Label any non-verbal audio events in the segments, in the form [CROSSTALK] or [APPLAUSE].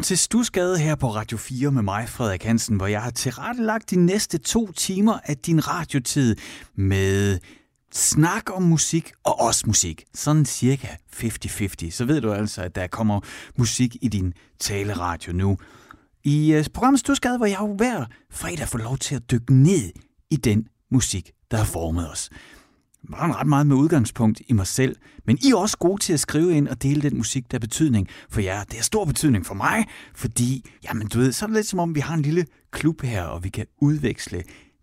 Velkommen til Stusgade her på Radio 4 med mig, Frederik Hansen, hvor jeg har tilrettelagt de næste to timer af din radiotid med snak om musik og også musik. Sådan cirka 50-50. Så ved du altså, at der kommer musik i din taleradio nu. I øh, programmet Stusgade, hvor jeg jo hver fredag får lov til at dykke ned i den musik, der har formet os var ret meget med udgangspunkt i mig selv, men I er også gode til at skrive ind og dele den musik, der har betydning for jer. Det har stor betydning for mig, fordi, jamen du ved, så er det lidt som om, vi har en lille klub her, og vi kan udveksle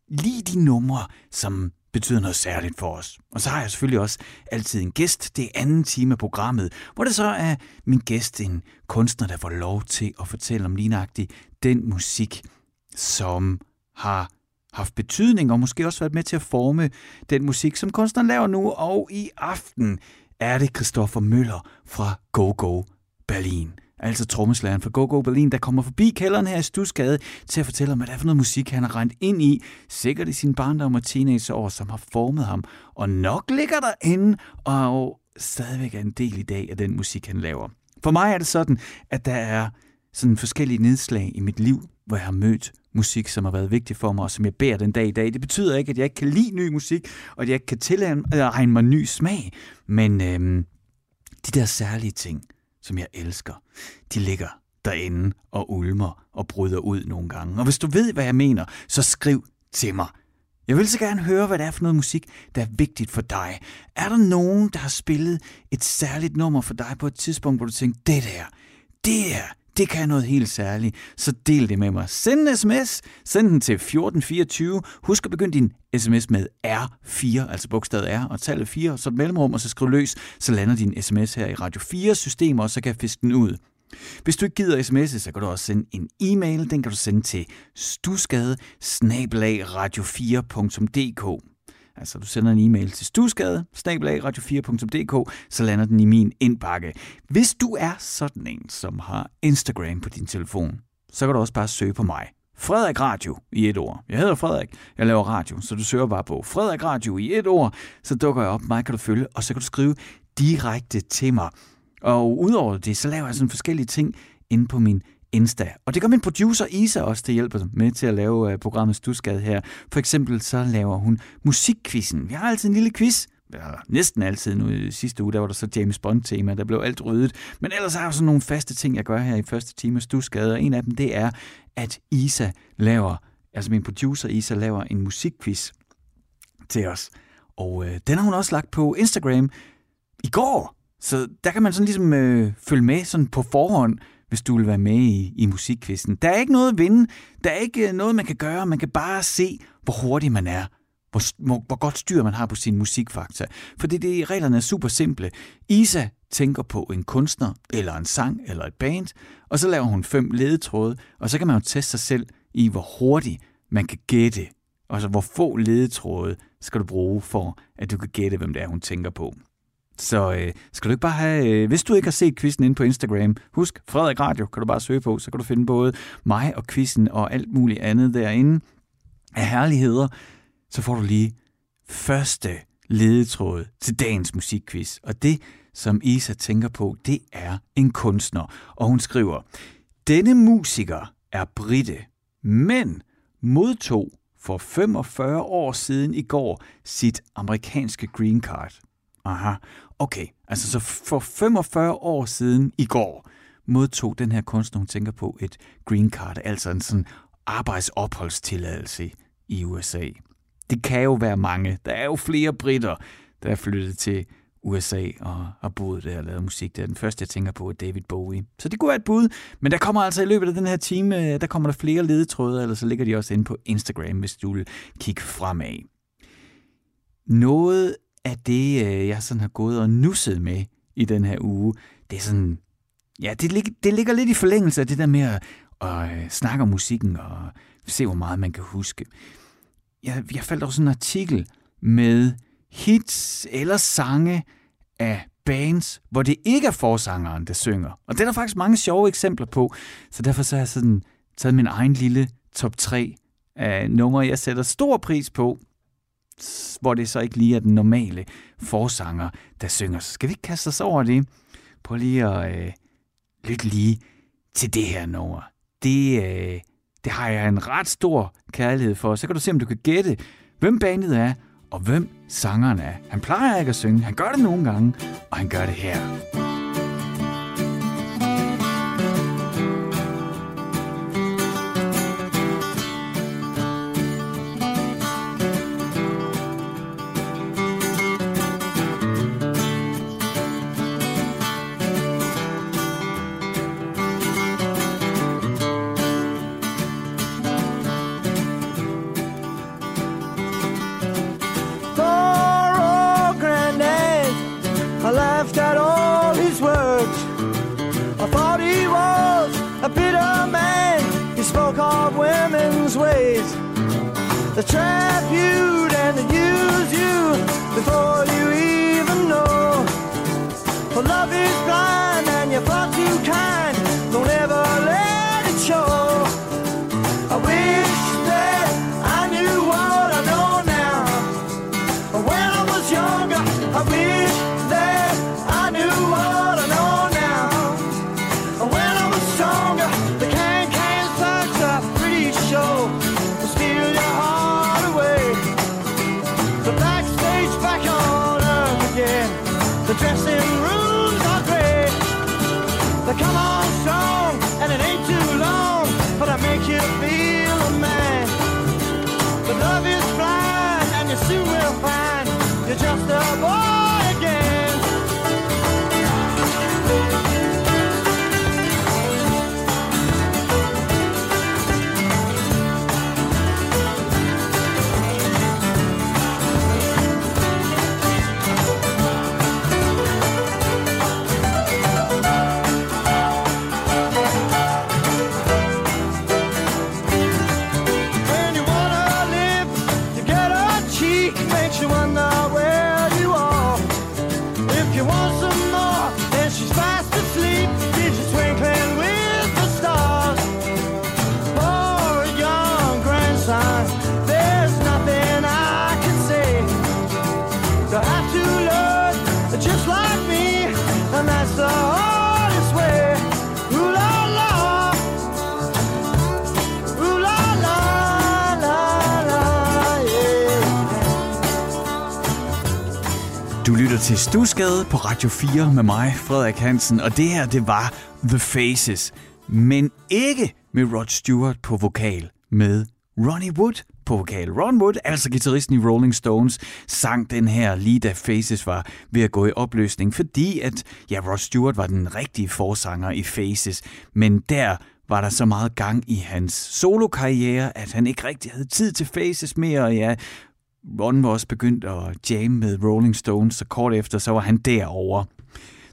lige de numre, som betyder noget særligt for os. Og så har jeg selvfølgelig også altid en gæst. Det er anden time af programmet, hvor det så er min gæst, en kunstner, der får lov til at fortælle om lignagtigt den musik, som har haft betydning og måske også været med til at forme den musik, som kunstneren laver nu. Og i aften er det Christoffer Møller fra Go Go Berlin. Altså trommeslageren fra Go Go Berlin, der kommer forbi kælderen her i Stusgade til at fortælle om, hvad det er for noget musik, han har rent ind i, sikkert i sin barndom og teenageår, som har formet ham. Og nok ligger der inde og stadigvæk er en del i dag af den musik, han laver. For mig er det sådan, at der er sådan forskellige nedslag i mit liv, hvor jeg har mødt musik, som har været vigtig for mig, og som jeg bærer den dag i dag. Det betyder ikke, at jeg ikke kan lide ny musik, og at jeg ikke kan tilegne mig ny smag, men øhm, de der særlige ting, som jeg elsker, de ligger derinde og ulmer og bryder ud nogle gange. Og hvis du ved, hvad jeg mener, så skriv til mig. Jeg vil så gerne høre, hvad det er for noget musik, der er vigtigt for dig. Er der nogen, der har spillet et særligt nummer for dig på et tidspunkt, hvor du tænkte, det der, det er det kan noget helt særligt, så del det med mig. Send en sms, send den til 1424. Husk at begynde din sms med R4, altså bogstavet R og tallet 4, så et mellemrum, og så skriv løs, så lander din sms her i Radio 4 system, og så kan jeg fiske den ud. Hvis du ikke gider sms'e, så kan du også sende en e-mail. Den kan du sende til stusgade radio4.dk. Altså, du sender en e-mail til stusgade, radio4.dk, så lander den i min indbakke. Hvis du er sådan en, som har Instagram på din telefon, så kan du også bare søge på mig. Frederik Radio i et ord. Jeg hedder Frederik, jeg laver radio, så du søger bare på Frederik Radio i et ord, så dukker jeg op, mig kan du følge, og så kan du skrive direkte til mig. Og udover det, så laver jeg sådan forskellige ting inde på min Insta. Og det gør min producer Isa også til hjælp med til at lave øh, programmet Stusgade her. For eksempel så laver hun musikquizzen. Vi har altid en lille quiz, ja, næsten altid nu i sidste uge, der var der så James Bond-tema, der blev alt ryddet. Men ellers har jeg sådan nogle faste ting, jeg gør her i første time af Stusgade, og en af dem, det er, at Isa laver, altså min producer Isa laver en musikquiz til os. Og øh, den har hun også lagt på Instagram i går. Så der kan man sådan ligesom øh, følge med sådan på forhånd, hvis du vil være med i, i musikkvisten. Der er ikke noget at vinde. Der er ikke øh, noget, man kan gøre. Man kan bare se, hvor hurtig man er. Hvor, hvor, hvor godt styr man har på sin musikfakta. For det, det, reglerne er super simple. Isa tænker på en kunstner, eller en sang, eller et band, og så laver hun fem ledetråde, og så kan man jo teste sig selv i, hvor hurtigt man kan gætte. Altså, hvor få ledetråde skal du bruge for, at du kan gætte, hvem det er, hun tænker på. Så øh, skal du ikke bare have, øh, hvis du ikke har set quizzen inde på Instagram, husk Frederik Radio, kan du bare søge på, så kan du finde både mig og quizzen og alt muligt andet derinde af herligheder. Så får du lige første ledetråd til dagens musikquiz. Og det, som Isa tænker på, det er en kunstner. Og hun skriver, denne musiker er britte, men modtog for 45 år siden i går sit amerikanske green card. Aha. Okay, altså så for 45 år siden i går modtog den her kunstner, hun tænker på, et green card, altså en sådan arbejdsopholdstilladelse i USA. Det kan jo være mange. Der er jo flere britter, der er flyttet til USA og har boet der og lavet musik. Det er den første, jeg tænker på, er David Bowie. Så det kunne være et bud, men der kommer altså i løbet af den her time, øh, der kommer der flere ledetråde, eller så ligger de også inde på Instagram, hvis du vil kigge fremad. Noget af det, øh, jeg sådan har gået og nusset med i den her uge, det er sådan, ja, det, ligger, det ligger lidt i forlængelse af det der med at, at øh, snakke om musikken og se, hvor meget man kan huske. Jeg, jeg faldt over sådan en artikel med hits eller sange af bands, hvor det ikke er forsangeren, der synger. Og det er der faktisk mange sjove eksempler på, så derfor så har jeg sådan taget min egen lille top 3 af numre, jeg sætter stor pris på, hvor det så ikke lige er den normale forsanger, der synger. Så skal vi ikke kaste os over det? Prøv lige at øh, lytte lige til det her nummer, det, øh, det har jeg en ret stor kærlighed for. Så kan du se, om du kan gætte, hvem bandet er, og hvem sangeren er. Han plejer ikke at synge, han gør det nogle gange, og han gør det her. Du til på Radio 4 med mig, Frederik Hansen, og det her, det var The Faces, men ikke med Rod Stewart på vokal, med Ronnie Wood på vokal. Ron Wood, altså guitaristen i Rolling Stones, sang den her lige da Faces var ved at gå i opløsning, fordi at, ja, Rod Stewart var den rigtige forsanger i Faces, men der var der så meget gang i hans solokarriere, at han ikke rigtig havde tid til Faces mere, og ja, Ron var også begyndt at jamme med Rolling Stones, så kort efter, så var han derovre.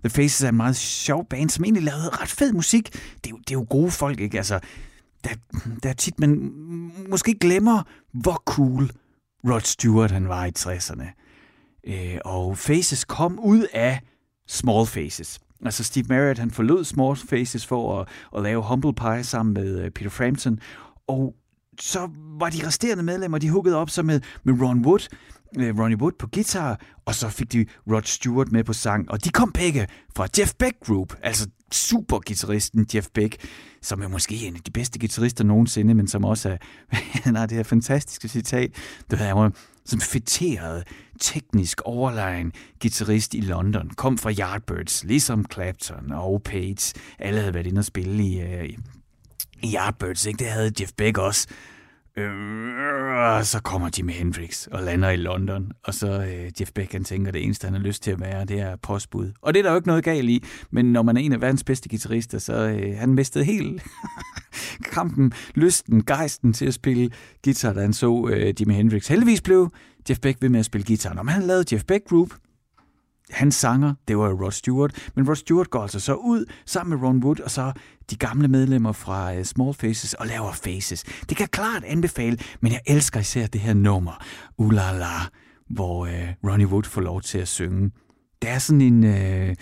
The Faces er en meget sjov band, som egentlig lavede ret fed musik. Det er jo, det er jo gode folk, ikke? Altså, der, der er tit, man måske glemmer, hvor cool Rod Stewart han var i 60'erne. Øh, og Faces kom ud af Small Faces. Altså Steve Marriott, han forlod Small Faces for at, at lave Humble Pie sammen med øh, Peter Frampton, og så var de resterende medlemmer, de huggede op så med, med Ron Wood, øh, Ronnie Wood på guitar, og så fik de Rod Stewart med på sang, og de kom begge fra Jeff Beck Group, altså supergitarristen Jeff Beck, som er måske en af de bedste guitarister nogensinde, men som også er, [LAUGHS] han har det her fantastiske citat, det han var som fætteret, teknisk overlegen guitarist i London, kom fra Yardbirds, ligesom Clapton og Page, alle havde været inde og spille i, øh, i Yardbirds, ikke? det havde Jeff Beck også, Øh, så kommer Jimi Hendrix og lander i London, og så øh, Jeff Beck han tænker, at det eneste, han har lyst til at være, det er postbud. Og det er der jo ikke noget galt i, men når man er en af verdens bedste guitarister, så øh, han mistede helt [LAUGHS] kampen, lysten, gejsten til at spille guitar, da han så øh, Jimi Hendrix. Heldigvis blev Jeff Beck ved med at spille guitar. Når man lavede Jeff Beck Group, hans sanger, det var Rod Stewart, men Rod Stewart går altså så ud sammen med Ron Wood, og så de gamle medlemmer fra uh, Small Faces og laver Faces. Det kan jeg klart anbefale, men jeg elsker især det her nummer, Ulala, hvor uh, Ronnie Wood får lov til at synge. Det er sådan en uh,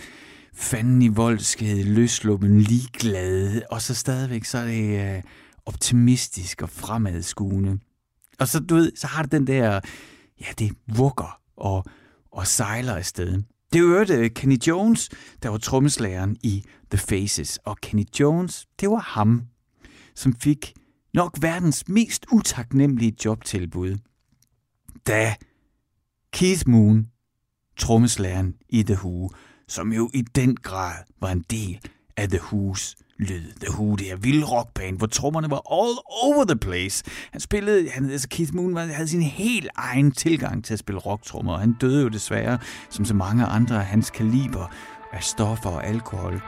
fanden i voldsked, løsluppen, ligeglad, og så stadigvæk så er det uh, optimistisk og fremadskuende. Og så, du ved, så har det den der, ja, det vugger og, og sejler afsted. Det hørte øh, Kenny Jones, der var trommeslageren i The Faces. Og Kenny Jones, det var ham, som fik nok verdens mest utaknemmelige jobtilbud, da Keith Moon, trommeslageren i The Who, som jo i den grad var en del af The Who's lyd. The Who, det her vilde rockband, hvor trommerne var all over the place. Han spillede, han, altså Keith Moon var, havde sin helt egen tilgang til at spille rocktrommer, og han døde jo desværre, som så mange andre af hans kaliber, af stoffer og alkohol.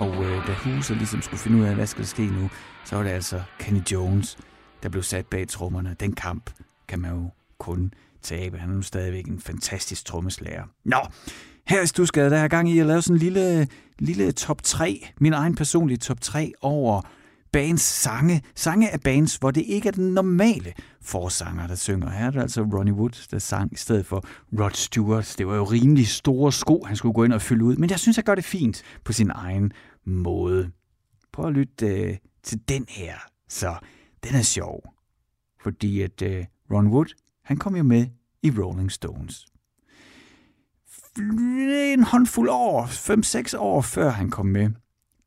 Og øh, da huset ligesom skulle finde ud af, hvad skal der ske nu, så var det altså Kenny Jones, der blev sat bag trommerne. Den kamp kan man jo kun tabe. Han er nu stadigvæk en fantastisk trommeslager. Nå, her i Stusgade, der er gang i at lave sådan en lille, lille top 3, min egen personlige top 3 over bands sange. Sange af bands, hvor det ikke er den normale forsanger, der synger. Her er det altså Ronnie Wood, der sang i stedet for Rod Stewart. Det var jo rimelig store sko, han skulle gå ind og fylde ud. Men jeg synes, jeg gør det fint på sin egen måde. Prøv at lytte øh, til den her. Så den er sjov. Fordi at øh, Ron Wood, han kom jo med i Rolling Stones. En håndfuld år, 5-6 år før han kom med,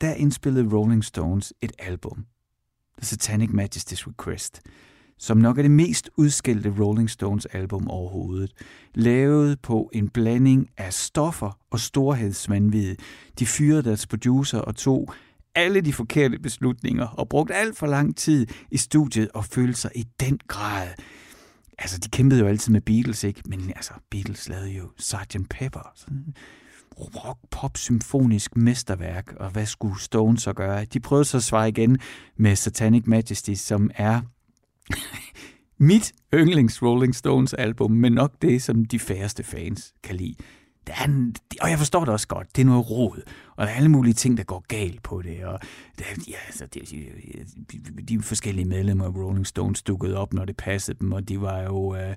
der indspillede Rolling Stones et album, The Satanic Majesty's Request, som nok er det mest udskældte Rolling Stones album overhovedet, lavet på en blanding af stoffer og storhedsvandvid. De fyrede deres producer og tog alle de forkerte beslutninger og brugt alt for lang tid i studiet og følte sig i den grad altså, de kæmpede jo altid med Beatles, ikke? Men altså, Beatles lavede jo Sgt. Pepper. Sådan rock, pop, symfonisk mesterværk. Og hvad skulle Stones så gøre? De prøvede så at svare igen med Satanic Majesty, som er [LAUGHS] mit yndlings Rolling Stones album, men nok det, som de færreste fans kan lide. Der er en, og jeg forstår det også godt, det er noget rod, og der er alle mulige ting, der går galt på det, og der, ja, altså, det, de, de forskellige medlemmer af Rolling Stones dukkede op, når det passede dem, og de var jo... Øh,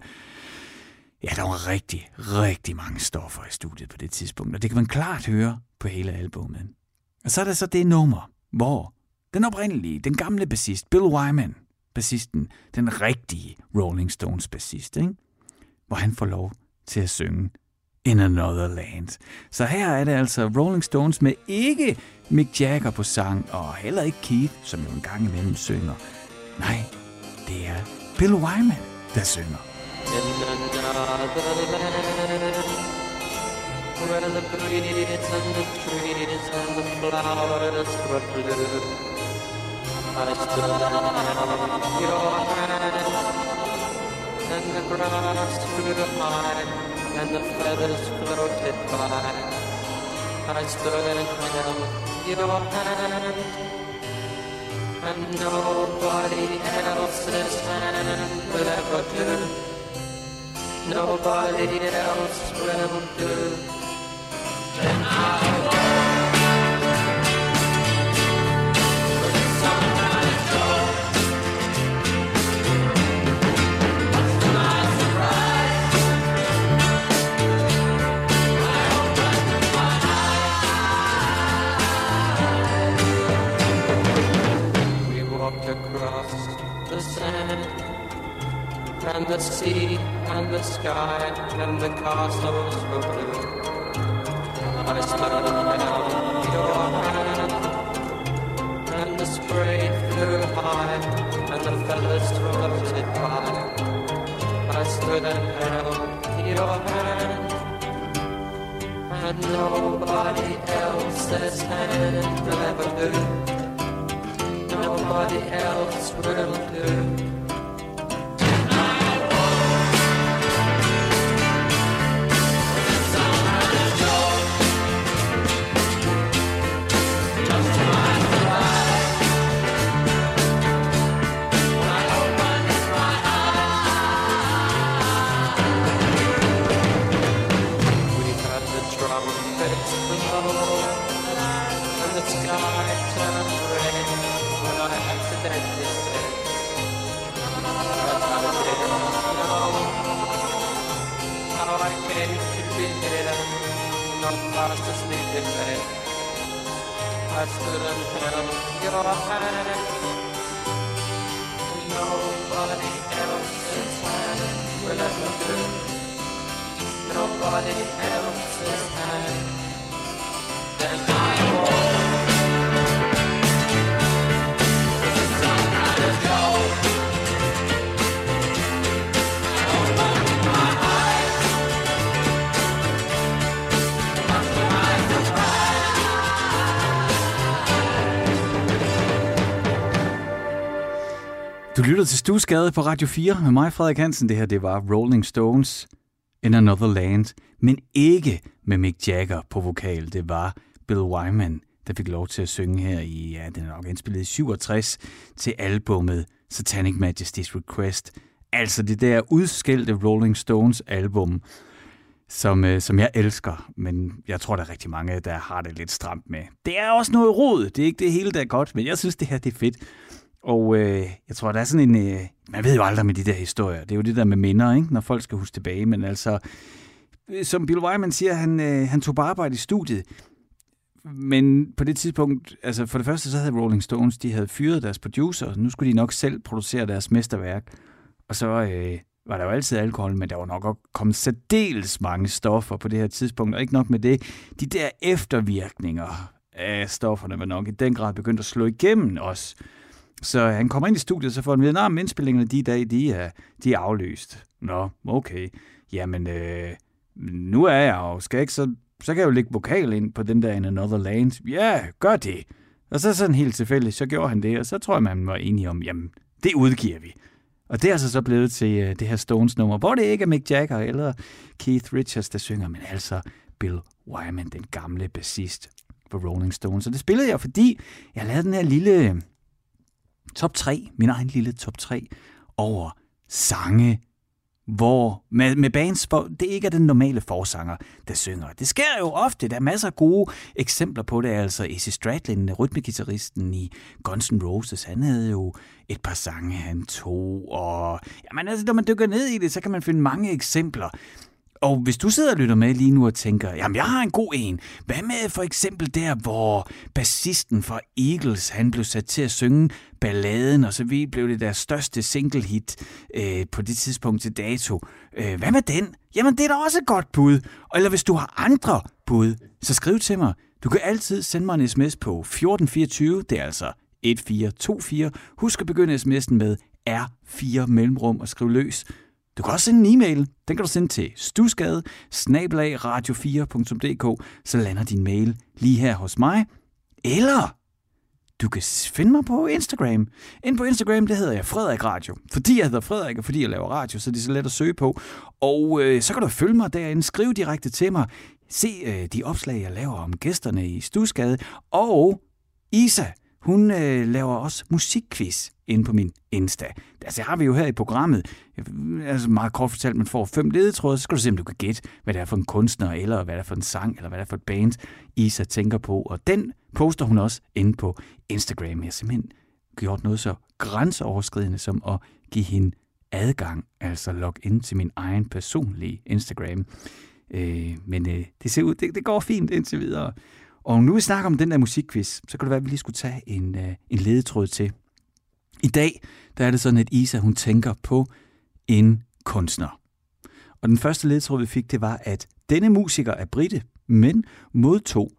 ja, der var rigtig, rigtig mange stoffer i studiet på det tidspunkt, og det kan man klart høre på hele albumet. Og så er der så det nummer, hvor den oprindelige, den gamle bassist, Bill Wyman, bassisten, den rigtige Rolling Stones bassist, ikke? hvor han får lov til at synge In Another Land. Så her er det altså Rolling Stones med ikke Mick Jagger på sang, og heller ikke Keith, som jo en gang imellem synger. Nej, det er Bill Wyman, der synger. In another land where the breeze and the trees and the flowers were blue, I stood and held your hand, and the grass grew high and the feathers floated by. I stood and held your hand, and nobody else's hand will ever do. Nobody else will do. And I We and the sea and the sky and the castles were blue. I stood held your hand and the spray flew high and the feathers floated by. I stood and held your hand and nobody else's hand will ever do nobody else will do. Du lytter til Stusgade på Radio 4 med mig, Frederik Hansen. Det her, det var Rolling Stones in Another Land, men ikke med Mick Jagger på vokal. Det var Bill Wyman, der fik lov til at synge her i, ja, den er nok indspillet i 67 til albummet Satanic Majesty's Request. Altså det der udskældte Rolling Stones album, som, øh, som jeg elsker, men jeg tror, der er rigtig mange, der har det lidt stramt med. Det er også noget rod, det er ikke det hele, der er godt, men jeg synes, det her det er fedt. Og øh, jeg tror, der er sådan en... Øh, man ved jo aldrig med de der historier. Det er jo det der med minder, ikke? når folk skal huske tilbage. Men altså, øh, som Bill Wyman siger, han, øh, han tog på arbejde i studiet. Men på det tidspunkt, altså for det første så havde Rolling Stones, de havde fyret deres producer, og nu skulle de nok selv producere deres mesterværk. Og så øh, var der jo altid alkohol, men der var nok også kommet særdeles mange stoffer på det her tidspunkt, og ikke nok med det. De der eftervirkninger af stofferne var nok i den grad begyndt at slå igennem os. Så han kommer ind i studiet, så får han vide, at indspillingerne de dag de er, de er aflyst. Nå, okay. Jamen, øh, nu er jeg jo, skal jeg ikke, så, så kan jeg jo lægge vokal ind på den der In Another Land. Ja, gør det. Og så sådan helt tilfældigt, så gjorde han det, og så tror jeg, man var enige om, jamen, det udgiver vi. Og det er altså så blevet til uh, det her Stones-nummer, hvor det ikke er Mick Jagger eller Keith Richards, der synger, men altså Bill Wyman, den gamle bassist for Rolling Stones. Så det spillede jeg, fordi jeg lavede den her lille top 3, min egen lille top 3, over sange, hvor med, med bands, hvor det ikke er den normale forsanger, der synger. Det sker jo ofte. Der er masser af gode eksempler på det. Altså Izzy Stradlin, rytmegitarristen i Guns N' Roses, han havde jo et par sange, han tog. Og jamen, altså, når man dykker ned i det, så kan man finde mange eksempler. Og hvis du sidder og lytter med lige nu og tænker, jamen jeg har en god en. Hvad med for eksempel der, hvor bassisten fra Eagles, han blev sat til at synge balladen, og så blev det deres største single hit øh, på det tidspunkt til dato. Øh, hvad med den? Jamen det er da også et godt bud. Eller hvis du har andre bud, så skriv til mig. Du kan altid sende mig en sms på 1424, det er altså 1424. Husk at begynde sms'en med R4 mellemrum og skriv løs. Du kan også sende en e-mail. Den kan du sende til stusgade radio4.dk, så lander din mail lige her hos mig. Eller du kan finde mig på Instagram. Ind på Instagram, det hedder jeg Frederik Radio. Fordi jeg hedder Frederik, og fordi jeg laver radio, så er det så let at søge på. Og øh, så kan du følge mig derinde, skrive direkte til mig. Se øh, de opslag, jeg laver om gæsterne i Stusgade. Og Isa, hun øh, laver også musikquiz inde på min Insta. Altså, det har vi jo her i programmet. Øh, altså, meget kort fortalt, man får fem ledetråde, så skal du se, om du kan gætte, hvad det er for en kunstner, eller hvad det er for en sang, eller hvad det er for et band, Isa tænker på. Og den poster hun også inde på Instagram. Jeg har simpelthen gjort noget så grænseoverskridende som at give hende adgang, altså log ind til min egen personlige Instagram. Øh, men øh, det ser ud, det, det går fint indtil videre. Og nu vi snakker om den der musikquiz, så kan det være, at vi lige skulle tage en, øh, en ledetråd til. I dag, der er det sådan, at Isa, hun tænker på en kunstner. Og den første ledetråd, vi fik, det var, at denne musiker er britte, men modtog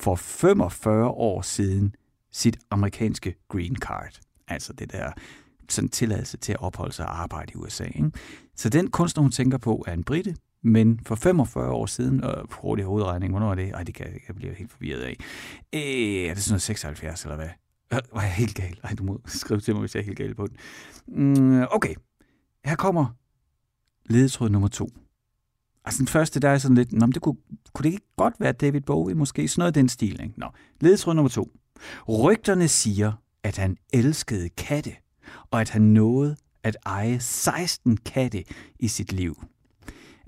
for 45 år siden sit amerikanske green card. Altså det der sådan tilladelse til at opholde sig og arbejde i USA. Ikke? Så den kunstner, hun tænker på, er en britte, men for 45 år siden, og hurtig hovedregning, hvornår er det? Ej, det kan jeg blive helt forvirret af. Øh, er det sådan noget 76, eller hvad? Øh, [LAUGHS] Var jeg helt gal? Ej, du må skrive til mig, hvis jeg er helt gal på den. Mm, okay, her kommer ledetråd nummer to. Altså den første, der er sådan lidt, Nå, men det kunne, kunne det ikke godt være David Bowie, måske sådan noget af den stil, ikke? Nå, ledetråd nummer to. Rygterne siger, at han elskede katte, og at han nåede at eje 16 katte i sit liv.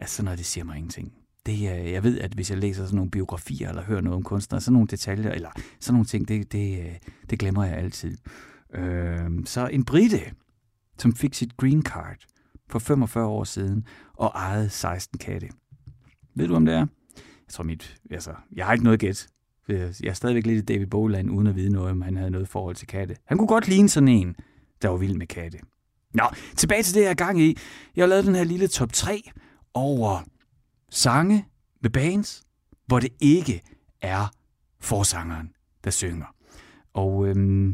Altså sådan noget, det siger mig ingenting. Det, øh, jeg ved, at hvis jeg læser sådan nogle biografier, eller hører noget om kunstnere, sådan nogle detaljer, eller sådan nogle ting, det, det, øh, det glemmer jeg altid. Øh, så en brite, som fik sit green card for 45 år siden, og ejede 16 katte. Ved du, om det er? Jeg tror mit, altså, jeg har ikke noget gæt. Øh, jeg er stadigvæk lidt i David Boland, uden at vide noget, om han havde noget forhold til katte. Han kunne godt ligne sådan en, der var vild med katte. Nå, tilbage til det, jeg er gang i. Jeg har lavet den her lille top 3 over sange med bands, hvor det ikke er forsangeren, der synger. Og øhm,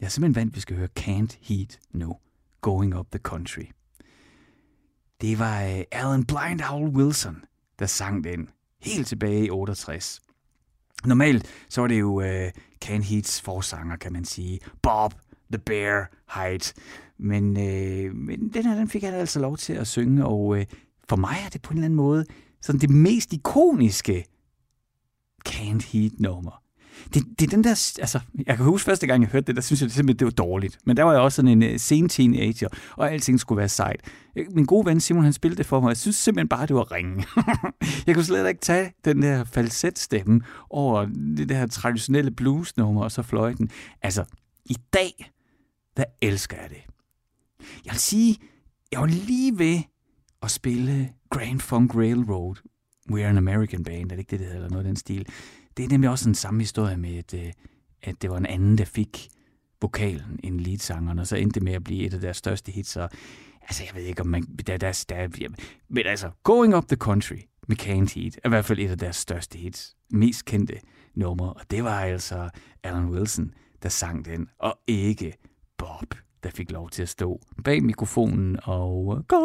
jeg er simpelthen vant, at vi skal høre Can't Heat No, Going Up the Country. Det var øh, Alan Blind Owl Wilson, der sang den helt tilbage i 68. Normalt så var det jo øh, Can Heats forsanger, kan man sige. Bob the Bear Height. Men, øh, men den her, den fik han altså lov til at synge, og øh, for mig er det på en eller anden måde sådan det mest ikoniske Can't Heat nummer det, det er den der, altså, jeg kan huske første gang, jeg hørte det, der synes jeg det simpelthen, det var dårligt. Men der var jeg også sådan en uh, sen teenager, og alting skulle være sejt. Øh, min gode ven Simon, han spillede det for mig, og jeg synes simpelthen bare, det var ringe. [LAUGHS] jeg kunne slet ikke tage den der falsetstemme over det der traditionelle bluesnummer, og så fløjten. Altså, i dag, der elsker jeg det. Jeg vil sige, jeg var lige ved at spille Grand Funk Railroad. We are an American band, er det ikke det, det hedder, eller noget af den stil det er nemlig også en samme historie med, at, øh, at det var en anden, der fik vokalen end leadsangeren, og så endte det med at blive et af deres største hits. Og, altså, jeg ved ikke, om man... Der, der, der, der, men altså, Going Up the Country med Can't Heat er i hvert fald et af deres største hits. Mest kendte numre, og det var altså Alan Wilson, der sang den, og ikke Bob, der fik lov til at stå bag mikrofonen og gå.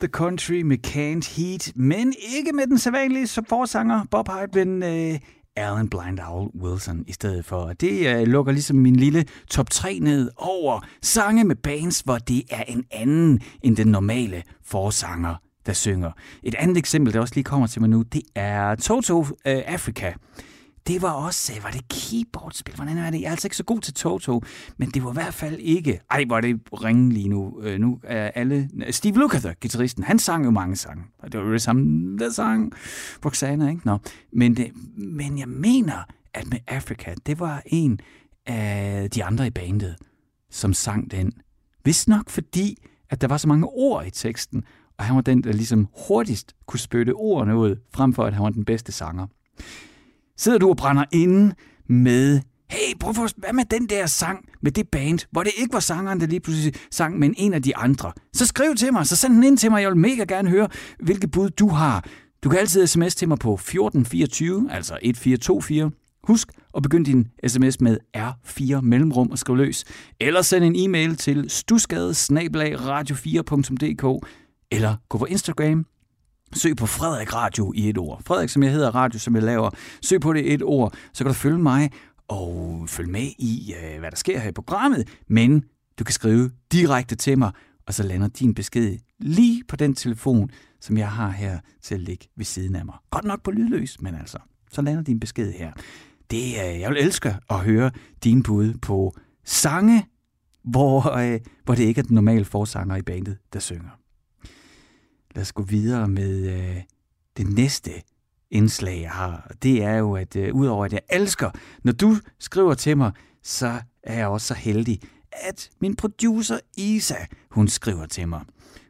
The Country med Can't Heat, men ikke med den sædvanlige forsanger Bob Hyde, men uh, Alan Blind Owl Wilson i stedet for. Det uh, lukker ligesom min lille top 3 ned over sange med bands, hvor det er en anden end den normale forsanger, der synger. Et andet eksempel, der også lige kommer til mig nu, det er Toto øh, uh, Africa det var også, øh, var det keyboardspil? Hvordan er det? Jeg er altså ikke så god til Toto, men det var i hvert fald ikke... Ej, hvor er det ringe lige nu. Øh, nu er alle... Steve Lukather, guitaristen, han sang jo mange sange. Det var jo det samme, der sang Roxana, ikke? Nå. Men, det, men jeg mener, at med Africa, det var en af de andre i bandet, som sang den. Vist nok fordi, at der var så mange ord i teksten, og han var den, der ligesom hurtigst kunne spytte ordene ud, frem for at han var den bedste sanger. Sidder du og brænder inde med, hey, prøv at hvad med den der sang med det band, hvor det ikke var sangeren, der lige pludselig sang, men en af de andre. Så skriv til mig, så send den ind til mig, jeg vil mega gerne høre, hvilke bud du har. Du kan altid sms til mig på 1424, altså 1424. Husk at begynde din sms med R4 mellemrum og skriv løs. Eller send en e-mail til stusgade radio4.dk eller gå på Instagram Søg på Frederik Radio i et ord. Frederik, som jeg hedder, Radio, som jeg laver. Søg på det i et ord, så kan du følge mig og følge med i, øh, hvad der sker her i programmet. Men du kan skrive direkte til mig, og så lander din besked lige på den telefon, som jeg har her til at ligge ved siden af mig. Godt nok på lydløs, men altså, så lander din besked her. Det, øh, jeg vil elske at høre din bud på sange, hvor, øh, hvor det ikke er den normale forsanger i bandet, der synger lad os gå videre med øh, det næste indslag, jeg har. Det er jo, at øh, udover at jeg elsker, når du skriver til mig, så er jeg også så heldig, at min producer Isa, hun skriver til mig.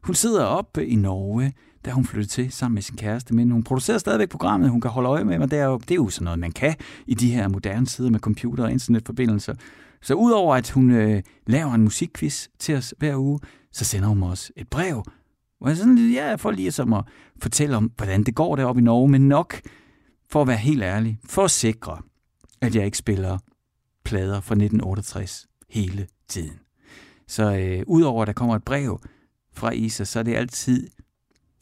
Hun sidder oppe i Norge, da hun flyttede til sammen med sin kæreste, men hun producerer stadigvæk programmet, hun kan holde øje med mig. Det er jo, det er jo sådan noget, man kan i de her moderne tider med computer og internetforbindelser. Så udover at hun øh, laver en musikquiz til os hver uge, så sender hun mig også et brev, hvor jeg sådan, ja, for lige som at fortælle om, hvordan det går deroppe i Norge, men nok for at være helt ærlig, for at sikre, at jeg ikke spiller plader fra 1968 hele tiden. Så øh, udover at der kommer et brev fra Isa, så er det altid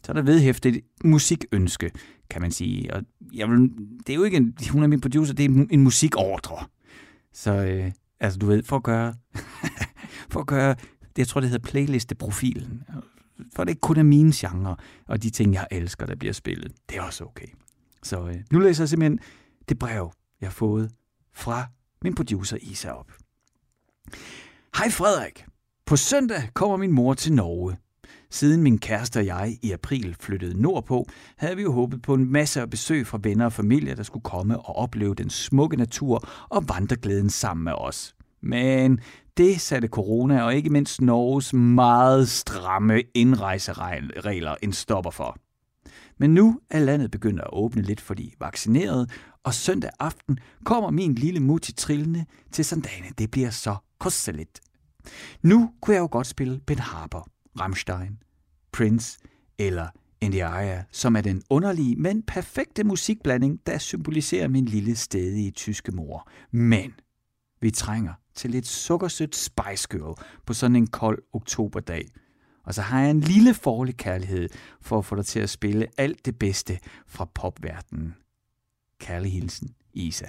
så er der vedhæftet musikønske, kan man sige. Og jeg vil, det er jo ikke en, hun er min producer, det er en musikordre. Så øh, altså du ved, for at gøre, [LAUGHS] for at gøre, det, jeg tror det hedder playlisteprofilen for det ikke kun er mine genre og de ting, jeg elsker, der bliver spillet. Det er også okay. Så øh, nu læser jeg simpelthen det brev, jeg har fået fra min producer Isa op. Hej Frederik. På søndag kommer min mor til Norge. Siden min kæreste og jeg i april flyttede nordpå, havde vi jo håbet på en masse af besøg fra venner og familie, der skulle komme og opleve den smukke natur og vandreglæden sammen med os. Men det satte corona og ikke mindst Norges meget stramme indrejseregler en stopper for. Men nu er landet begyndt at åbne lidt for de vaccinerede, og søndag aften kommer min lille mutti trillende til Sandane. Det bliver så kosteligt. Nu kunne jeg jo godt spille Ben Harper, Rammstein, Prince eller Indiaria, som er den underlige, men perfekte musikblanding, der symboliserer min lille stedige tyske mor. Men vi trænger til lidt sukkersødt Spice Girl på sådan en kold oktoberdag. Og så har jeg en lille forlig kærlighed for at få dig til at spille alt det bedste fra popverdenen. Kærlig hilsen, Isa.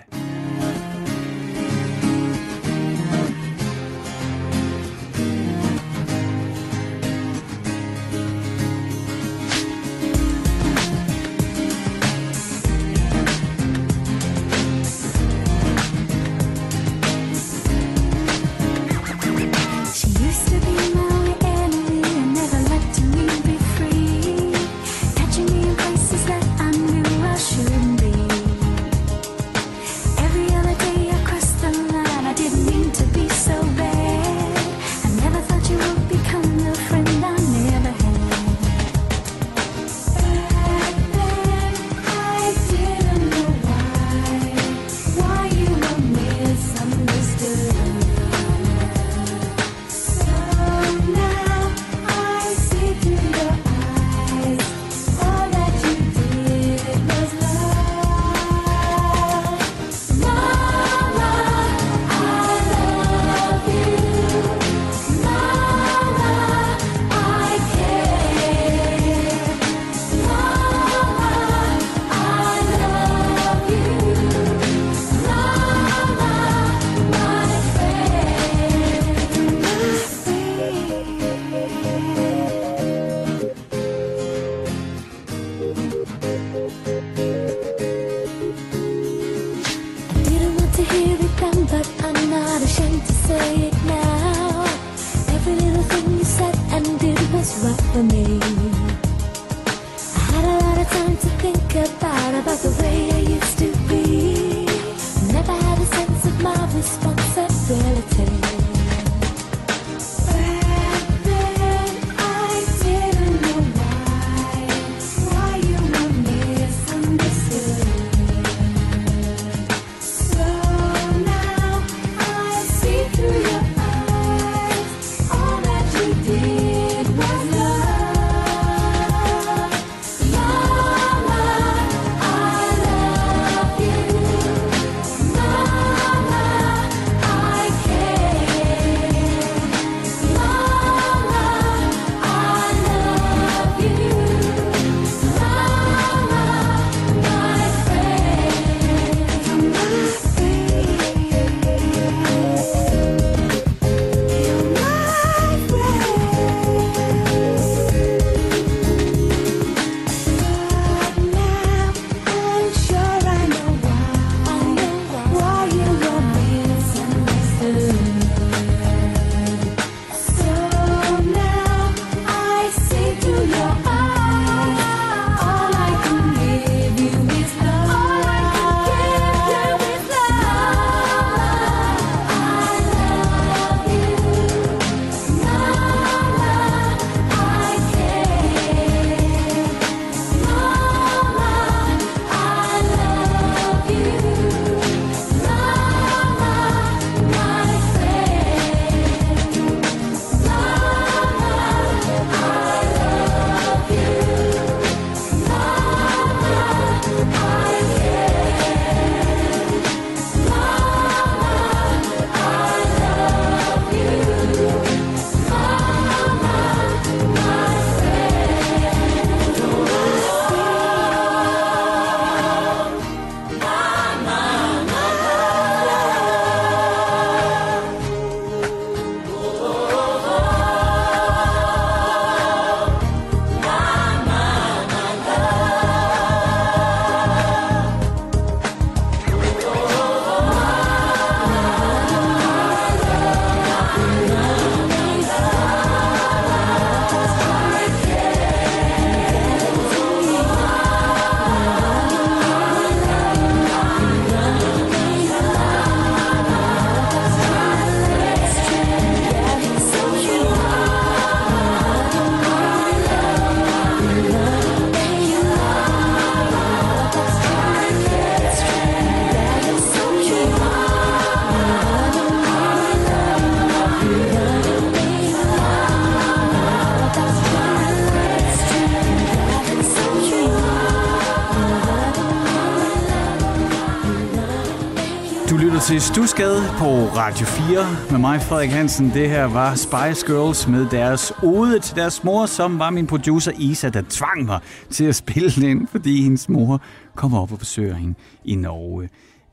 Til Stusgade på Radio 4 med mig, Frederik Hansen. Det her var Spice Girls med deres ode til deres mor, som var min producer Isa, der tvang mig til at spille den, fordi hendes mor kommer op og besøger hende i Norge.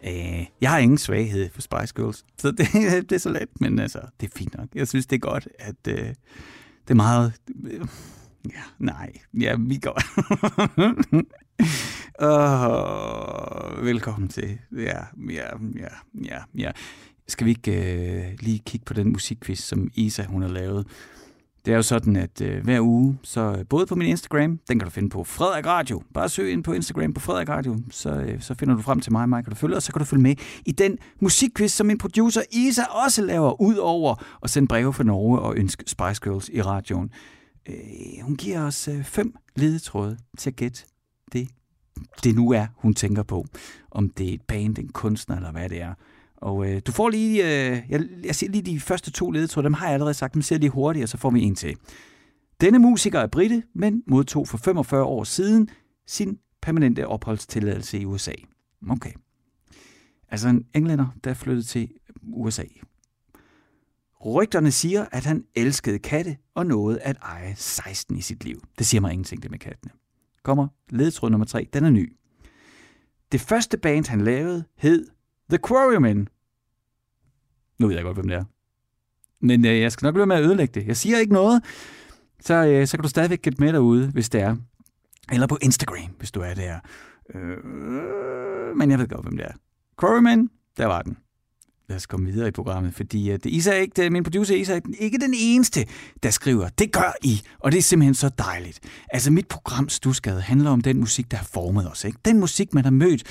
Øh, jeg har ingen svaghed for Spice Girls, så det, [LAUGHS] det er så let, men altså, det er fint nok. Jeg synes, det er godt, at øh, det er meget... Øh, ja, nej, ja, vi går. [LAUGHS] [LAUGHS] oh, velkommen til. Ja, ja, ja, ja, ja. Skal vi ikke øh, lige kigge på den musikquiz, som Isa hun har lavet? Det er jo sådan, at øh, hver uge, så øh, både på min Instagram, den kan du finde på Frederik Radio. Bare søg ind på Instagram på Frederik Radio, så, øh, så finder du frem til mig, mig og du og så kan du følge med i den musikquiz, som min producer Isa også laver, ud over at sende breve fra Norge og ønske Spice Girls i radioen. Øh, hun giver os øh, fem ledetråde til at gætte det, det nu er, hun tænker på. Om det er et band, en kunstner eller hvad det er. Og øh, du får lige, øh, jeg, jeg ser lige de første to ledetråde, dem har jeg allerede sagt, men ser lige hurtigt, og så får vi en til. Denne musiker er britte, men modtog for 45 år siden sin permanente opholdstilladelse i USA. Okay. Altså en englænder, der flyttede til USA. Rygterne siger, at han elskede katte og nåede at eje 16 i sit liv. Det siger mig ingenting, det med kattene kommer ledtråd nummer 3. Den er ny. Det første band, han lavede, hed The Quarrymen. Nu ved jeg godt, hvem det er. Men øh, jeg skal nok blive med at ødelægge det. Jeg siger ikke noget, så, øh, så kan du stadigvæk gætte med derude, hvis det er. Eller på Instagram, hvis du er der. Øh, men jeg ved godt, hvem det er. Quarrymen, der var den lad os komme videre i programmet, fordi øh, at Isa er ikke, øh, min producer Isaac, er ikke den eneste, der skriver, det gør I, og det er simpelthen så dejligt. Altså mit program Stusgade handler om den musik, der har formet os. Ikke? Den musik, man har mødt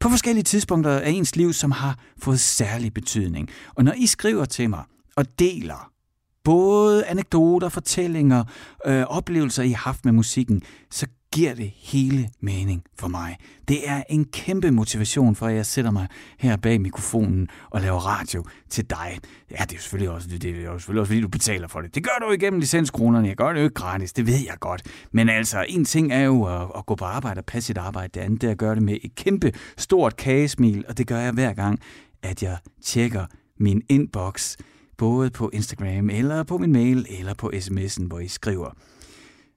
på forskellige tidspunkter af ens liv, som har fået særlig betydning. Og når I skriver til mig og deler både anekdoter, fortællinger, øh, oplevelser, I har haft med musikken, så giver det hele mening for mig. Det er en kæmpe motivation for, at jeg sætter mig her bag mikrofonen og laver radio til dig. Ja, det er selvfølgelig også, det er jo selvfølgelig også fordi du betaler for det. Det gør du igennem licenskronerne. Jeg gør det jo ikke gratis, det ved jeg godt. Men altså, en ting er jo at, at gå på arbejde og passe sit arbejde. Det andet er at gøre det med et kæmpe stort kagesmil, og det gør jeg hver gang, at jeg tjekker min inbox, både på Instagram, eller på min mail, eller på sms'en, hvor I skriver –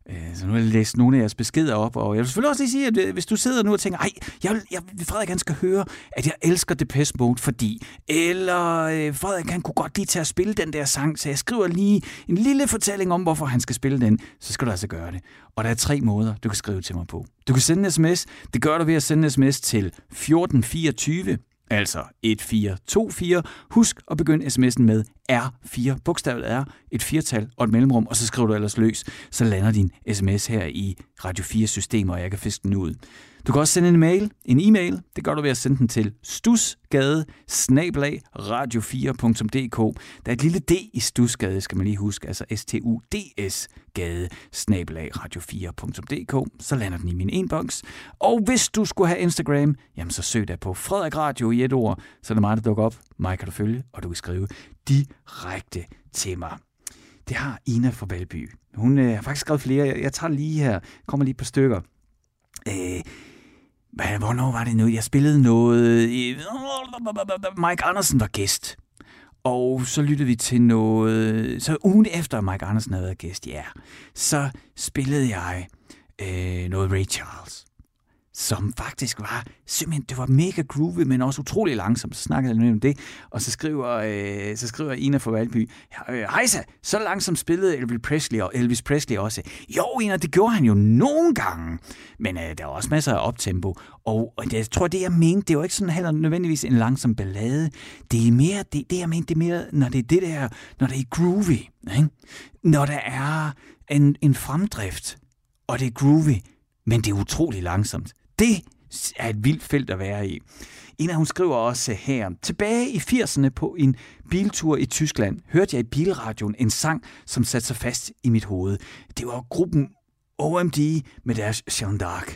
Øh, så nu har jeg læst nogle af jeres beskeder op, og jeg vil selvfølgelig også lige sige, at øh, hvis du sidder nu og tænker, ej, jeg, vil, jeg, Frederik han skal høre, at jeg elsker Depeche Mode, fordi, eller øh, Frederik han kunne godt lige til at spille den der sang, så jeg skriver lige en lille fortælling om, hvorfor han skal spille den, så skal du altså gøre det. Og der er tre måder, du kan skrive til mig på. Du kan sende en sms. Det gør du ved at sende en sms til 1424, altså 1424. Husk at begynde sms'en med R4. Bogstavet er et firtal og et mellemrum, og så skriver du ellers løs. Så lander din sms her i Radio 4 system, og jeg kan fiske den ud. Du kan også sende en mail, en e-mail. Det gør du ved at sende den til stusgade radio4.dk. Der er et lille D i stusgade, skal man lige huske, altså S-T-U-D-S gade radio4.dk. Så lander den i min inbox. Og hvis du skulle have Instagram, jamen så søg da på Frederik Radio i et ord, så er det mig, der dukker op. Mig kan du følge, og du kan skrive direkte til mig. Det har Ina fra Valby. Hun øh, har faktisk skrevet flere. Jeg, jeg tager lige her, kommer lige et par stykker. Øh, hvad, hvornår var det nu? Jeg spillede noget... Mike Andersen var gæst. Og så lyttede vi til noget... Så ugen efter Mike Andersen havde været gæst, ja, så spillede jeg øh, noget Ray Charles som faktisk var simpelthen, det var mega groovy, men også utrolig langsomt. Så snakkede jeg om det, og så skriver, øh, så skriver Ina fra Valby, øh, Hejsa, så langsomt spillede Elvis Presley, og Elvis Presley også. Jo, Ina, det gjorde han jo nogle gange, men øh, der var også masser af optempo, og, og jeg tror, det jeg mente, det var ikke sådan heller nødvendigvis en langsom ballade. Det er mere, det, det jeg mente, det er mere, når det er det der, når det er groovy, ikke? når der er en, en fremdrift, og det er groovy, men det er utrolig langsomt. Det er et vildt felt at være i. En af hun skriver også her, tilbage i 80'erne på en biltur i Tyskland, hørte jeg i bilradioen en sang, som satte sig fast i mit hoved. Det var gruppen OMD med deres Jean d'Arc.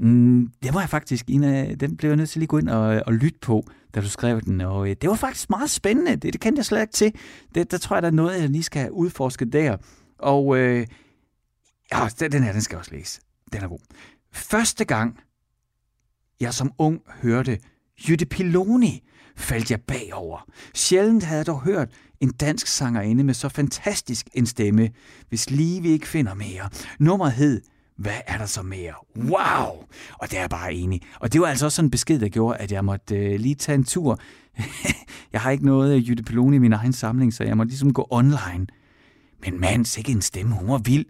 Mm, det var jeg faktisk en af, den blev jeg nødt til lige at gå ind og, og lytte på, da du skrev den, og øh, det var faktisk meget spændende, det, det kendte jeg slet ikke til. Det, der tror jeg, der er noget, jeg lige skal udforske der. Og øh, ja, den her, den skal jeg også læse. Den er god. Første gang, jeg som ung hørte Jytte Piloni. faldt jeg bagover. Sjældent havde jeg dog hørt en dansk sangerinde med så fantastisk en stemme, hvis lige vi ikke finder mere. Nummeret hed hvad er der så mere? Wow! Og det er jeg bare enig. Og det var altså også sådan en besked, der gjorde, at jeg måtte øh, lige tage en tur. [LAUGHS] jeg har ikke noget øh, Jytte Peloni i min egen samling, så jeg må ligesom gå online. Men mand, ikke en stemme, hun var vild.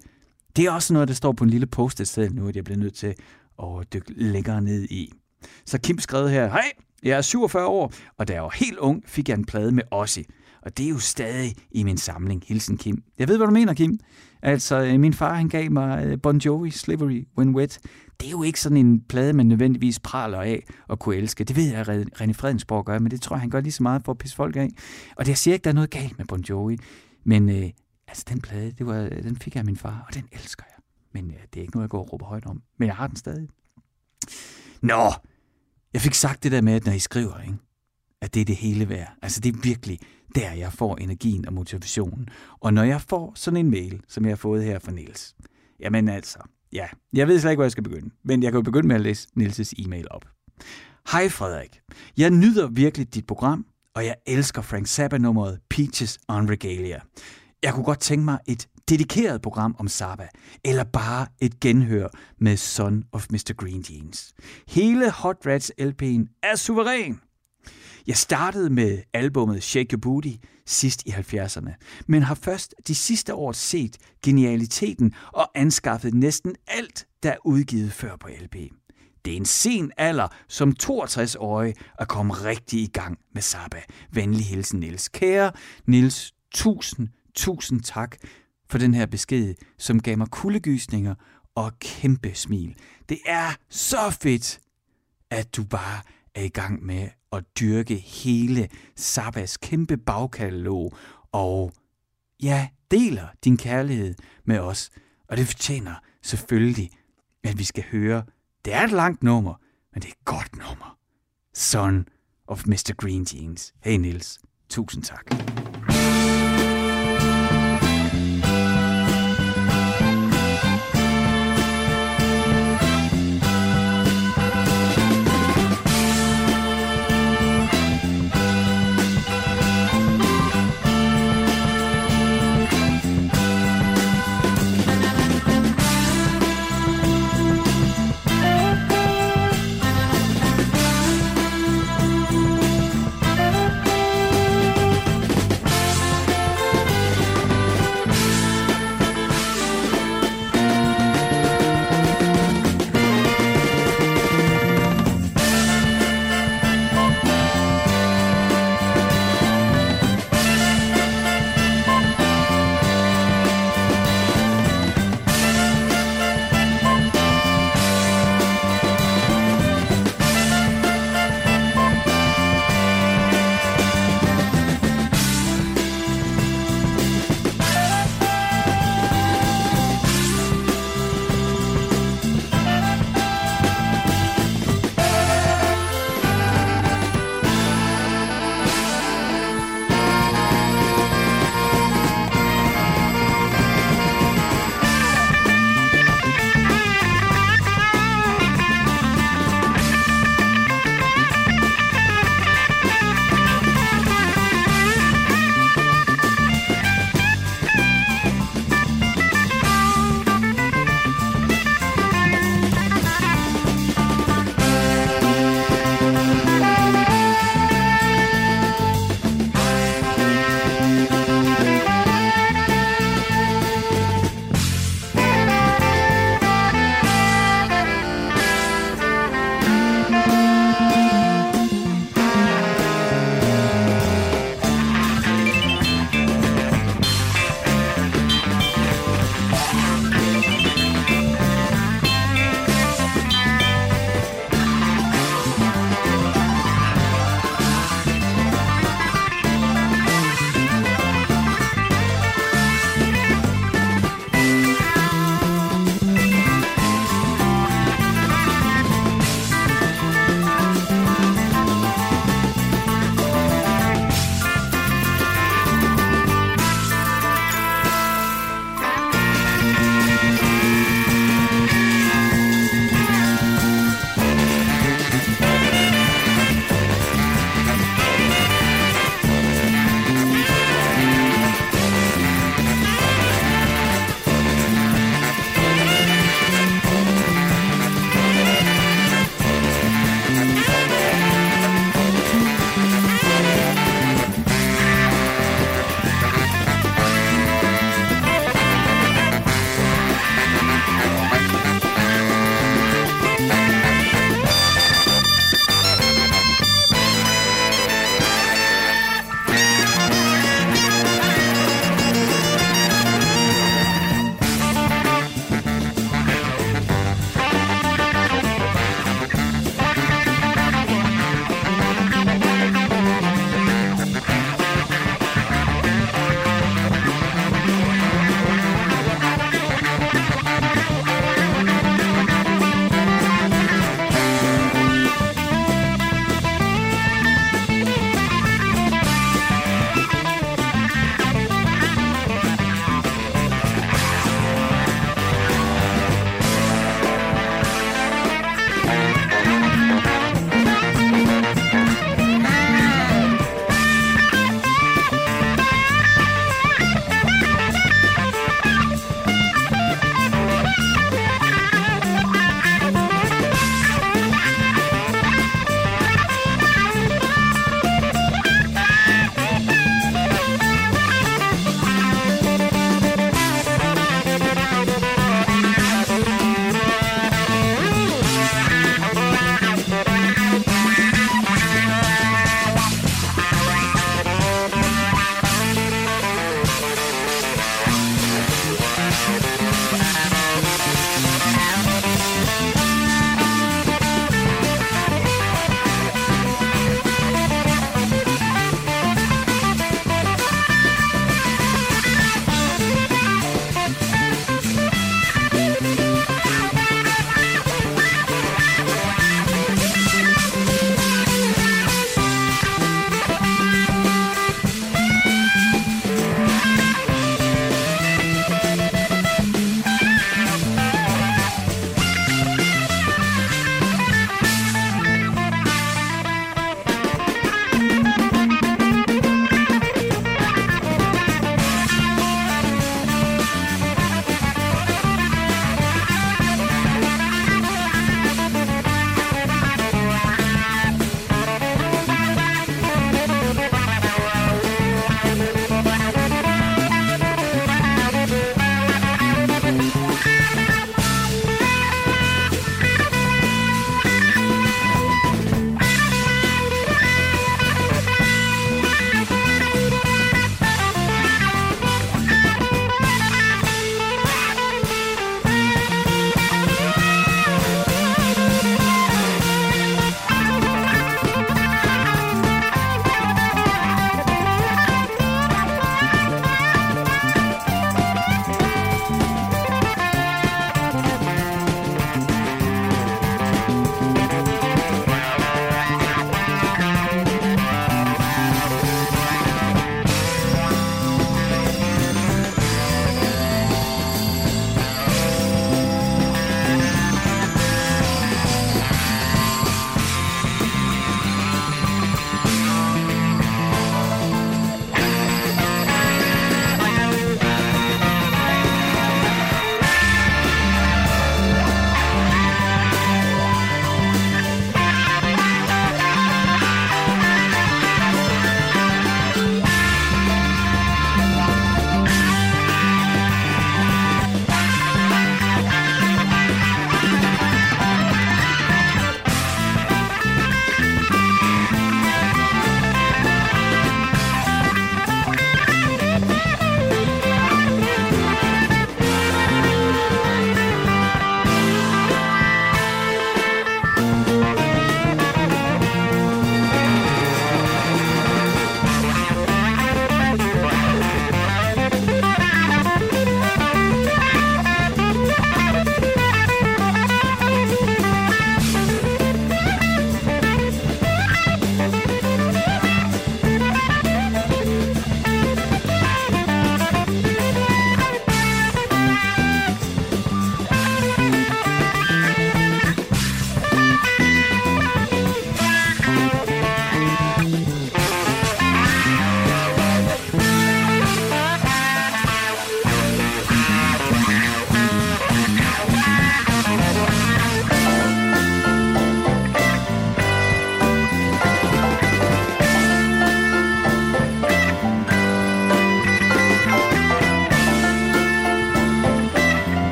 Det er også noget, der står på en lille post et sted nu, at jeg bliver nødt til at dykke længere ned i. Så Kim skrev her, hej, jeg er 47 år, og da jeg var helt ung, fik jeg en plade med Ossi. Og det er jo stadig i min samling. Hilsen Kim. Jeg ved, hvad du mener, Kim. Altså, øh, min far han gav mig øh, Bon Jovi, Slivery, When Wet. Det er jo ikke sådan en plade, man nødvendigvis praler af og kunne elske. Det ved jeg, at René Fredensborg gør, men det tror jeg, han gør lige så meget for at pisse folk af. Og det jeg siger ikke, der er noget galt med Bon Jovi. Men øh, altså, den plade, det var, øh, den fik jeg af min far, og den elsker jeg. Men øh, det er ikke noget, jeg går og råber højt om. Men jeg har den stadig. Nå, jeg fik sagt det der med, at når I skriver, ikke? at det er det hele værd. Altså det er virkelig der, jeg får energien og motivationen. Og når jeg får sådan en mail, som jeg har fået her fra Niels, jamen altså, ja, jeg ved slet ikke, hvor jeg skal begynde, men jeg kan jo begynde med at læse Nils' e-mail op. Hej Frederik, jeg nyder virkelig dit program, og jeg elsker Frank Zappa-nummeret Peaches on Regalia. Jeg kunne godt tænke mig et dedikeret program om Saba, eller bare et genhør med Son of Mr. Green Jeans. Hele Hot Rats LP'en er suveræn. Jeg startede med albummet Shake Your Booty sidst i 70'erne, men har først de sidste år set genialiteten og anskaffet næsten alt, der er udgivet før på LP. Det er en sen alder som 62-årig at komme rigtig i gang med Saba. Venlig hilsen Nils. Kære Nils, tusind, tusind tak for den her besked, som gav mig kuldegysninger og kæmpe smil. Det er så fedt, at du bare er i gang med at dyrke hele Sabas kæmpe bagkatalog, og ja, deler din kærlighed med os. Og det fortjener selvfølgelig, at vi skal høre. Det er et langt nummer, men det er et godt nummer. Son of Mr. Green Jeans. Hey Nils, tusind tak.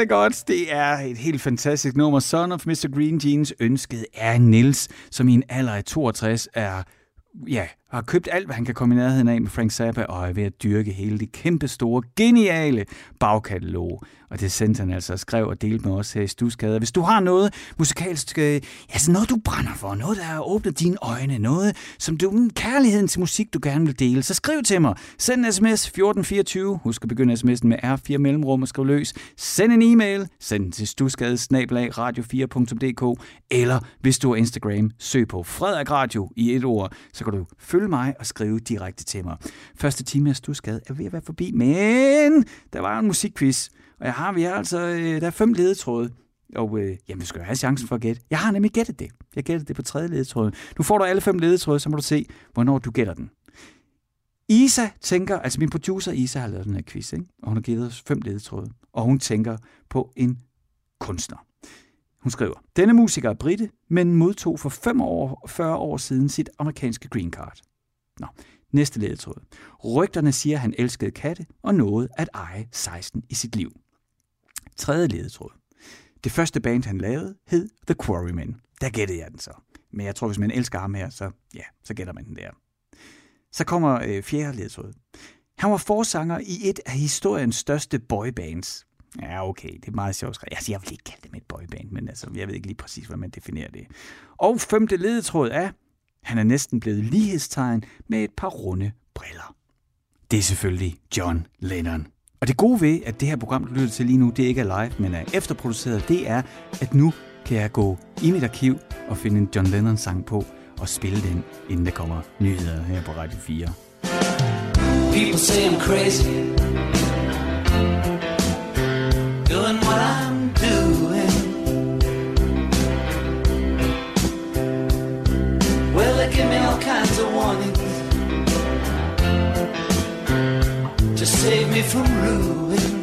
Det godt. Det er et helt fantastisk nummer. Son of Mr. Green Jeans ønsket er Nils, som i en alder af 62 er ja, har købt alt, hvad han kan komme i nærheden af med Frank Zappa, og er ved at dyrke hele det kæmpe store, geniale bagkatalog. Og det sendte han altså og skrev og delte med os her i Stusgade. Hvis du har noget musikalsk, altså noget du brænder for, noget der har åbnet dine øjne, noget som du, en kærligheden til musik, du gerne vil dele, så skriv til mig. Send en sms 1424. Husk at begynde sms'en med R4 mellemrum og skriv løs. Send en e-mail. Send den til stusgade radio4.dk eller hvis du har Instagram, søg på Frederik Radio i et ord, så kan du følge mig og skrive direkte til mig. Første time af Stusgade er ved at være forbi, men der var en musikquiz, og jeg har, vi har altså, øh, der er fem ledetråde. Og øh, jamen, vi skal jo have chancen for at gætte. Jeg har nemlig gættet det. Jeg gættede det på tredje ledetråd. Nu får du alle fem ledetråde, så må du se, hvornår du gætter den. Isa tænker, altså min producer Isa har lavet den her quiz, ikke? og hun har givet os fem ledetråde. Og hun tænker på en kunstner. Hun skriver, denne musiker er britte, men modtog for 5 år, 40 år siden sit amerikanske green card. Nå, næste ledetråd. Rygterne siger, at han elskede katte og nåede at eje 16 i sit liv. Tredje ledetråd. Det første band, han lavede, hed The Quarrymen. Der gættede jeg den så. Men jeg tror, hvis man elsker ham her, så, ja, så gætter man den der. Så kommer øh, fjerde ledetråd. Han var forsanger i et af historiens største boybands. Ja, okay, det er meget sjovt skrevet. Altså, jeg vil ikke kalde det et boyband, men altså, jeg ved ikke lige præcis, hvordan man definerer det. Og femte ledetråd er, han er næsten blevet lighedstegn med et par runde briller. Det er selvfølgelig John Lennon. Og det gode ved, at det her program, du lytter til lige nu, det ikke er live, men er efterproduceret, det er, at nu kan jeg gå i mit arkiv og finde en John Lennon-sang på og spille den, inden der kommer nyheder her på Radio 4. People say I'm crazy. Save me from ruin.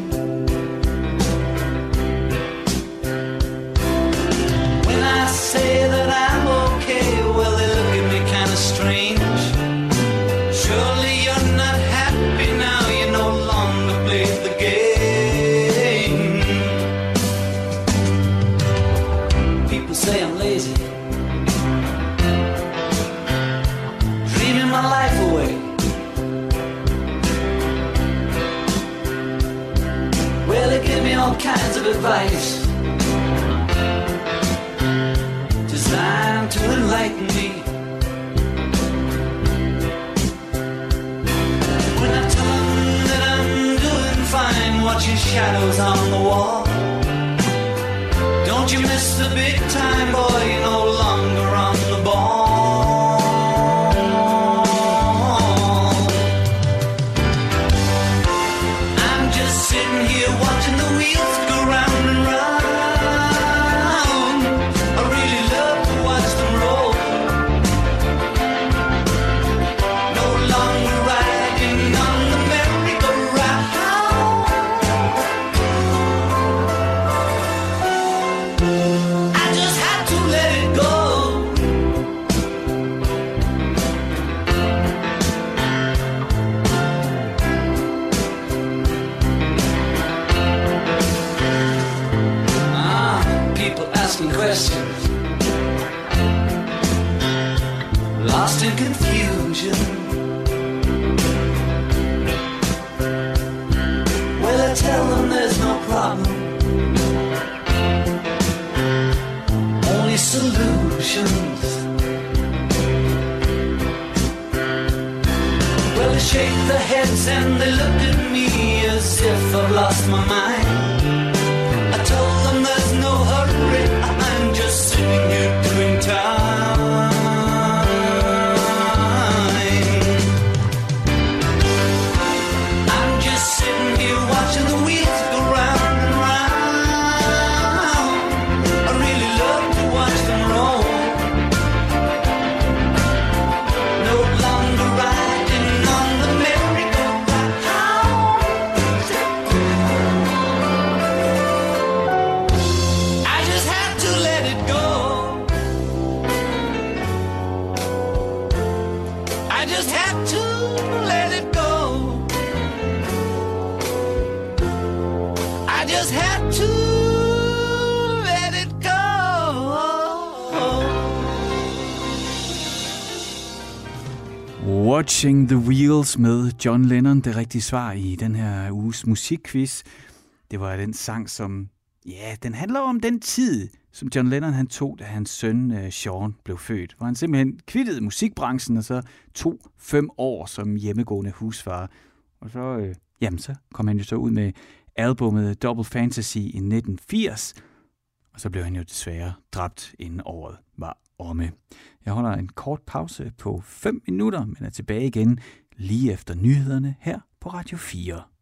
Shadows on the wall. Beatles med John Lennon, det rigtige svar i den her uges musikquiz. Det var den sang, som, ja, den handler om den tid, som John Lennon han tog, da hans søn uh, Sean blev født. Hvor han simpelthen kvittede musikbranchen, og så tog fem år som hjemmegående husfar. Og så, øh, jamen, så kom han jo så ud med albummet Double Fantasy i 1980, og så blev han jo desværre dræbt, inden året var omme. Jeg holder en kort pause på 5 minutter, men er tilbage igen lige efter nyhederne her på Radio 4.